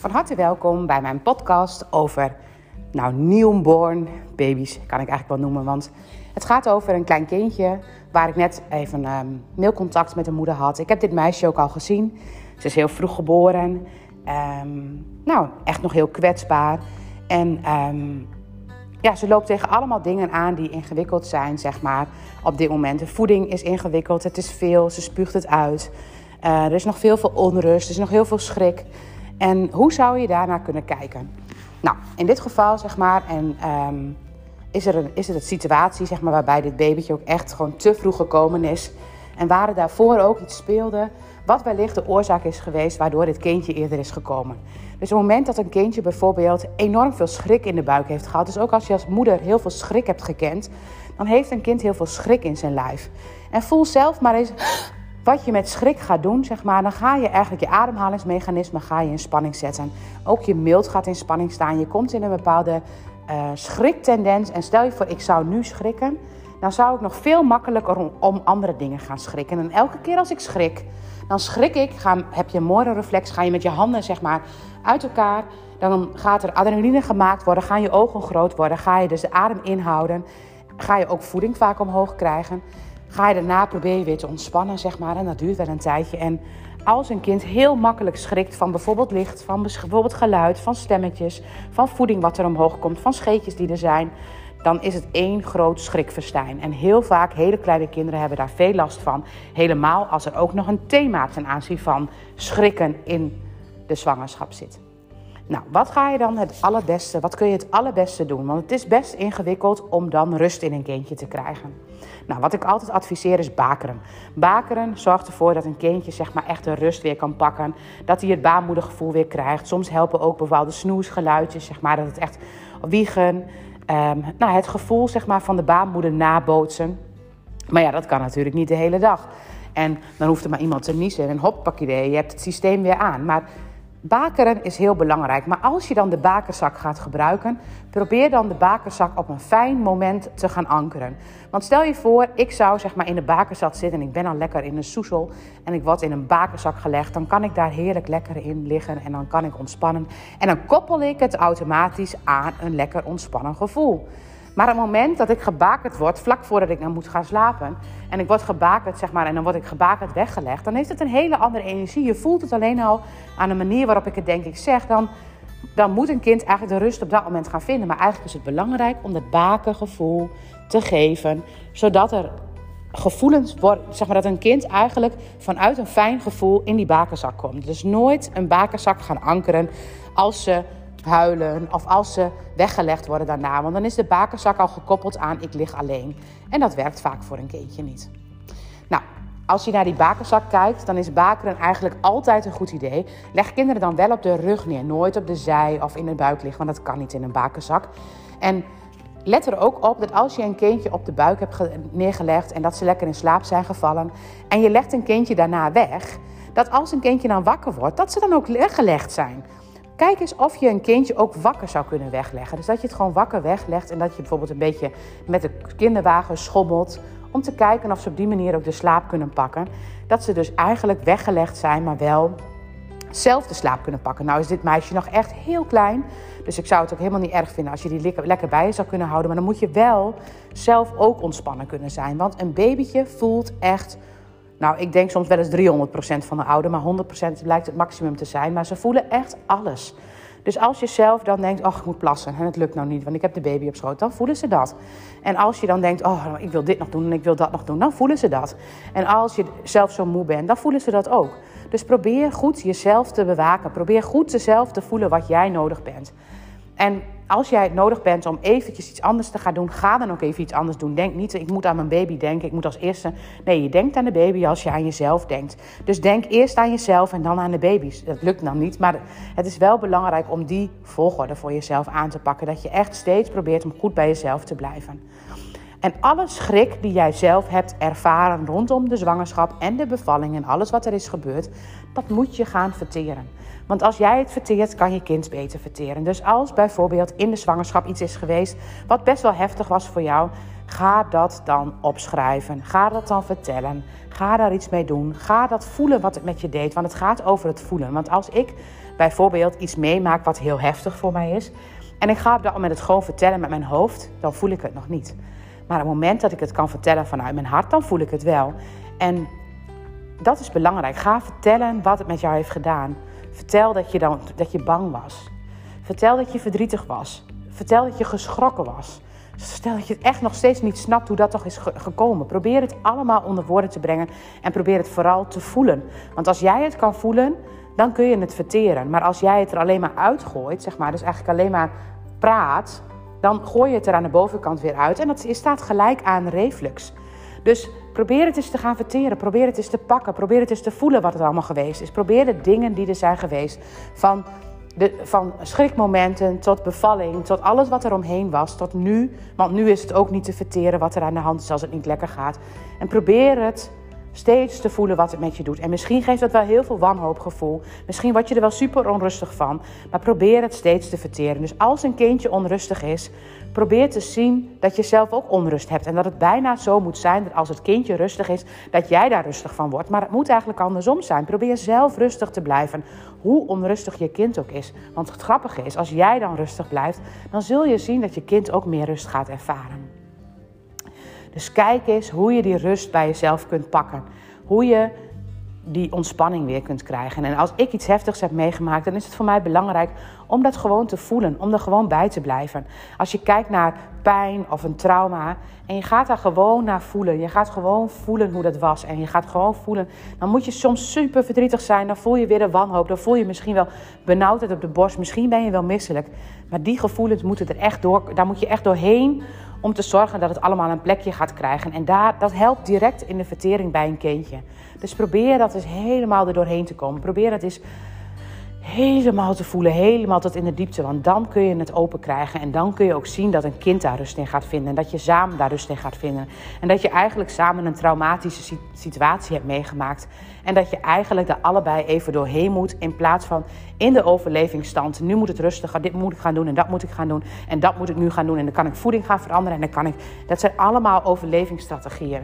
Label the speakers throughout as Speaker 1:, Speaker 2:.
Speaker 1: van harte welkom bij mijn podcast over nou, newborn baby's, kan ik eigenlijk wel noemen. Want het gaat over een klein kindje waar ik net even um, mailcontact met de moeder had. Ik heb dit meisje ook al gezien. Ze is heel vroeg geboren. Um, nou, echt nog heel kwetsbaar. En um, ja, ze loopt tegen allemaal dingen aan die ingewikkeld zijn, zeg maar, op dit moment. De voeding is ingewikkeld, het is veel, ze spuugt het uit. Uh, er is nog veel, veel onrust, er is nog heel veel schrik. En hoe zou je daarnaar kunnen kijken? Nou, in dit geval, zeg maar, en, um, is, er een, is er een situatie zeg maar, waarbij dit babytje ook echt gewoon te vroeg gekomen is. En waar daarvoor ook iets speelde, wat wellicht de oorzaak is geweest waardoor dit kindje eerder is gekomen. Dus op het moment dat een kindje bijvoorbeeld enorm veel schrik in de buik heeft gehad, dus ook als je als moeder heel veel schrik hebt gekend, dan heeft een kind heel veel schrik in zijn lijf. En voel zelf maar eens wat je met schrik gaat doen, zeg maar, dan ga je eigenlijk je ademhalingsmechanisme ga je in spanning zetten. Ook je mild gaat in spanning staan. Je komt in een bepaalde uh, schriktendens. En stel je voor, ik zou nu schrikken, dan zou ik nog veel makkelijker om, andere dingen gaan schrikken. En elke keer als ik schrik, dan schrik ik, ga, heb je een mooie reflex, ga je met je handen zeg maar uit elkaar. Dan gaat er adrenaline gemaakt worden, gaan je ogen groot worden, ga je dus de adem inhouden. Ga je ook voeding vaak omhoog krijgen. Ga je daarna proberen weer te ontspannen, zeg maar. En dat duurt wel een tijdje. En als een kind heel makkelijk schrikt van bijvoorbeeld licht, van bijvoorbeeld geluid, van stemmetjes, van voeding wat er omhoog komt, van scheetjes die er zijn, dan is het één groot schrikverstijn. En heel vaak, hele kleine kinderen hebben daar veel last van. Helemaal als er ook nog een thema ten aanzien van schrikken in de zwangerschap zit. Nou, wat ga je dan het allerbeste, wat kun je het allerbeste doen? Want het is best ingewikkeld om dan rust in een kindje te krijgen. Nou, wat ik altijd adviseer is bakeren. Bakeren zorgt ervoor dat een kindje zeg maar echt de rust weer kan pakken. Dat hij het baarmoedergevoel weer krijgt. Soms helpen ook bepaalde snoesgeluidjes, zeg maar, dat het echt wiegen. Um, nou, het gevoel zeg maar, van de baarmoeder nabootsen. Maar ja, dat kan natuurlijk niet de hele dag. En dan hoeft er maar iemand te niezen en hoppakidee, je hebt het systeem weer aan. Maar Bakeren is heel belangrijk, maar als je dan de bakerzak gaat gebruiken, probeer dan de bakerzak op een fijn moment te gaan ankeren. Want stel je voor, ik zou zeg maar in de bakerzak zitten en ik ben al lekker in een soesel en ik word in een bakerzak gelegd, dan kan ik daar heerlijk lekker in liggen en dan kan ik ontspannen. En dan koppel ik het automatisch aan een lekker ontspannen gevoel. Maar het moment dat ik gebakerd word, vlak voordat ik nou moet gaan slapen, en ik word gebakerd, zeg maar, en dan word ik gebakerd weggelegd, dan heeft het een hele andere energie. Je voelt het alleen al aan de manier waarop ik het denk ik zeg. Dan, dan moet een kind eigenlijk de rust op dat moment gaan vinden. Maar eigenlijk is het belangrijk om dat bakengevoel te geven, zodat er gevoelens worden, zeg maar dat een kind eigenlijk vanuit een fijn gevoel in die bakenzak komt. Dus nooit een bakenzak gaan ankeren als ze huilen of als ze weggelegd worden daarna. Want dan is de bakerzak al gekoppeld aan ik lig alleen. En dat werkt vaak voor een kindje niet. Nou, als je naar die bakerzak kijkt, dan is bakeren eigenlijk altijd een goed idee. Leg kinderen dan wel op de rug neer, nooit op de zij of in de buik liggen, want dat kan niet in een bakerzak. En let er ook op dat als je een kindje op de buik hebt neergelegd en dat ze lekker in slaap zijn gevallen en je legt een kindje daarna weg, dat als een kindje dan wakker wordt, dat ze dan ook weggelegd zijn. Kijk eens of je een kindje ook wakker zou kunnen wegleggen. Dus dat je het gewoon wakker weglegt en dat je bijvoorbeeld een beetje met de kinderwagen schommelt. Om te kijken of ze op die manier ook de slaap kunnen pakken. Dat ze dus eigenlijk weggelegd zijn, maar wel zelf de slaap kunnen pakken. Nou is dit meisje nog echt heel klein. Dus ik zou het ook helemaal niet erg vinden als je die lekker bij je zou kunnen houden. Maar dan moet je wel zelf ook ontspannen kunnen zijn. Want een babytje voelt echt nou, ik denk soms wel eens 300% van de ouder, maar 100% blijkt het maximum te zijn. Maar ze voelen echt alles. Dus als je zelf dan denkt, oh, ik moet plassen en het lukt nou niet, want ik heb de baby op schoot, dan voelen ze dat. En als je dan denkt, oh, ik wil dit nog doen en ik wil dat nog doen, dan voelen ze dat. En als je zelf zo moe bent, dan voelen ze dat ook. Dus probeer goed jezelf te bewaken. Probeer goed jezelf te voelen wat jij nodig bent. En als jij het nodig bent om eventjes iets anders te gaan doen, ga dan ook even iets anders doen. Denk niet, ik moet aan mijn baby denken, ik moet als eerste. Nee, je denkt aan de baby als je aan jezelf denkt. Dus denk eerst aan jezelf en dan aan de baby's. Dat lukt dan niet, maar het is wel belangrijk om die volgorde voor jezelf aan te pakken. Dat je echt steeds probeert om goed bij jezelf te blijven. En alle schrik die jij zelf hebt ervaren rondom de zwangerschap en de bevalling en alles wat er is gebeurd, dat moet je gaan verteren. Want als jij het verteert, kan je kind beter verteren. Dus als bijvoorbeeld in de zwangerschap iets is geweest wat best wel heftig was voor jou, Ga dat dan opschrijven. Ga dat dan vertellen. Ga daar iets mee doen. Ga dat voelen wat het met je deed. Want het gaat over het voelen. Want als ik bijvoorbeeld iets meemaak wat heel heftig voor mij is. En ik ga op dat moment het gewoon vertellen met mijn hoofd, dan voel ik het nog niet. Maar op het moment dat ik het kan vertellen vanuit mijn hart, dan voel ik het wel. En dat is belangrijk. Ga vertellen wat het met jou heeft gedaan. Vertel dat je, dan, dat je bang was. Vertel dat je verdrietig was. Vertel dat je geschrokken was. Stel dat je het echt nog steeds niet snapt hoe dat toch is gekomen. Probeer het allemaal onder woorden te brengen en probeer het vooral te voelen. Want als jij het kan voelen, dan kun je het verteren. Maar als jij het er alleen maar uitgooit, zeg maar, dus eigenlijk alleen maar praat, dan gooi je het er aan de bovenkant weer uit. En dat staat gelijk aan reflux. Dus probeer het eens te gaan verteren. Probeer het eens te pakken. Probeer het eens te voelen wat er allemaal geweest is. Probeer de dingen die er zijn geweest. Van, de, van schrikmomenten tot bevalling, tot alles wat er omheen was, tot nu. Want nu is het ook niet te verteren wat er aan de hand is als het niet lekker gaat. En probeer het steeds te voelen wat het met je doet. En misschien geeft dat wel heel veel wanhoopgevoel. Misschien word je er wel super onrustig van. Maar probeer het steeds te verteren. Dus als een kindje onrustig is, probeer te zien dat je zelf ook onrust hebt. En dat het bijna zo moet zijn dat als het kindje rustig is, dat jij daar rustig van wordt. Maar het moet eigenlijk andersom zijn. Probeer zelf rustig te blijven, hoe onrustig je kind ook is. Want het grappige is, als jij dan rustig blijft, dan zul je zien dat je kind ook meer rust gaat ervaren. Dus kijk eens hoe je die rust bij jezelf kunt pakken. Hoe je die ontspanning weer kunt krijgen. En als ik iets heftigs heb meegemaakt, dan is het voor mij belangrijk om dat gewoon te voelen, om er gewoon bij te blijven. Als je kijkt naar pijn of een trauma en je gaat daar gewoon naar voelen, je gaat gewoon voelen hoe dat was en je gaat gewoon voelen, dan moet je soms super verdrietig zijn, dan voel je weer de wanhoop, dan voel je misschien wel benauwdheid op de borst, misschien ben je wel misselijk, maar die gevoelens moeten er echt door, daar moet je echt doorheen om te zorgen dat het allemaal een plekje gaat krijgen. En daar, dat helpt direct in de vertering bij een kindje. Dus probeer dat eens helemaal er doorheen te komen. Probeer dat eens helemaal te voelen, helemaal tot in de diepte. Want dan kun je het open krijgen. En dan kun je ook zien dat een kind daar rust in gaat vinden. En dat je samen daar rust in gaat vinden. En dat je eigenlijk samen een traumatische situatie hebt meegemaakt. En dat je eigenlijk daar allebei even doorheen moet. In plaats van in de overlevingsstand. Nu moet het rustiger. Dit moet ik gaan doen en dat moet ik gaan doen. En dat moet ik nu gaan doen. En dan kan ik voeding gaan veranderen. En dan kan ik. Dat zijn allemaal overlevingsstrategieën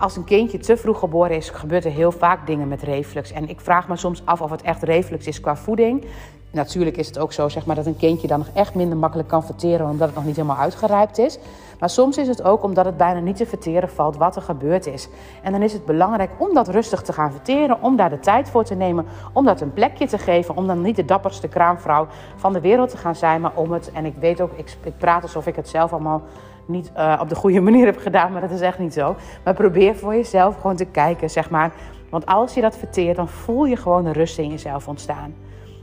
Speaker 1: als een kindje te vroeg geboren is, gebeurt er heel vaak dingen met reflux. En ik vraag me soms af of het echt reflux is qua voeding. Natuurlijk is het ook zo zeg maar, dat een kindje dan nog echt minder makkelijk kan verteren omdat het nog niet helemaal uitgerijpt is. Maar soms is het ook omdat het bijna niet te verteren valt wat er gebeurd is. En dan is het belangrijk om dat rustig te gaan verteren, om daar de tijd voor te nemen, om dat een plekje te geven, om dan niet de dapperste kraamvrouw van de wereld te gaan zijn, maar om het, en ik weet ook, ik, ik praat alsof ik het zelf allemaal niet uh, op de goede manier heb gedaan, maar dat is echt niet zo. Maar probeer voor jezelf gewoon te kijken, zeg maar. Want als je dat verteert, dan voel je gewoon de rust in jezelf ontstaan.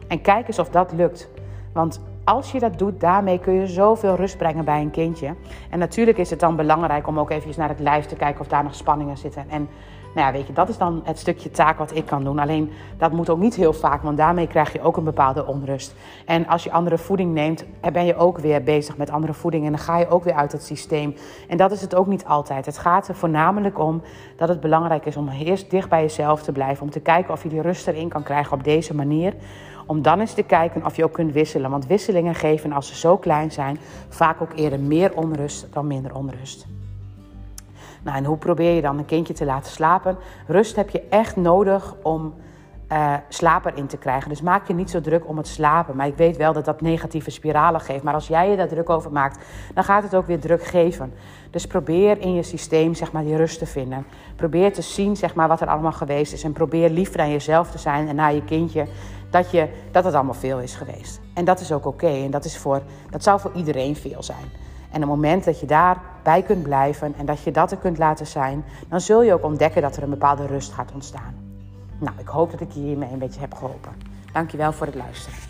Speaker 1: En kijk eens of dat lukt. Want als je dat doet, daarmee kun je zoveel rust brengen bij een kindje. En natuurlijk is het dan belangrijk om ook even naar het lijf te kijken of daar nog spanningen zitten. En nou ja, weet je, dat is dan het stukje taak wat ik kan doen. Alleen dat moet ook niet heel vaak, want daarmee krijg je ook een bepaalde onrust. En als je andere voeding neemt, ben je ook weer bezig met andere voeding en dan ga je ook weer uit het systeem. En dat is het ook niet altijd. Het gaat er voornamelijk om dat het belangrijk is om eerst dicht bij jezelf te blijven. Om te kijken of je die rust erin kan krijgen op deze manier. Om dan eens te kijken of je ook kunt wisselen. Want wisselingen geven, als ze zo klein zijn, vaak ook eerder meer onrust dan minder onrust. Nou, en hoe probeer je dan een kindje te laten slapen? Rust heb je echt nodig om uh, slaap erin te krijgen. Dus maak je niet zo druk om het slapen. Maar ik weet wel dat dat negatieve spiralen geeft. Maar als jij je daar druk over maakt, dan gaat het ook weer druk geven. Dus probeer in je systeem zeg maar, die rust te vinden. Probeer te zien zeg maar, wat er allemaal geweest is. En probeer liever naar jezelf te zijn en naar je kindje. Dat, je, dat het allemaal veel is geweest. En dat is ook oké. En dat, is voor, dat zou voor iedereen veel zijn. En het moment dat je daarbij kunt blijven en dat je dat er kunt laten zijn, dan zul je ook ontdekken dat er een bepaalde rust gaat ontstaan. Nou, ik hoop dat ik je hiermee een beetje heb geholpen. Dankjewel voor het luisteren.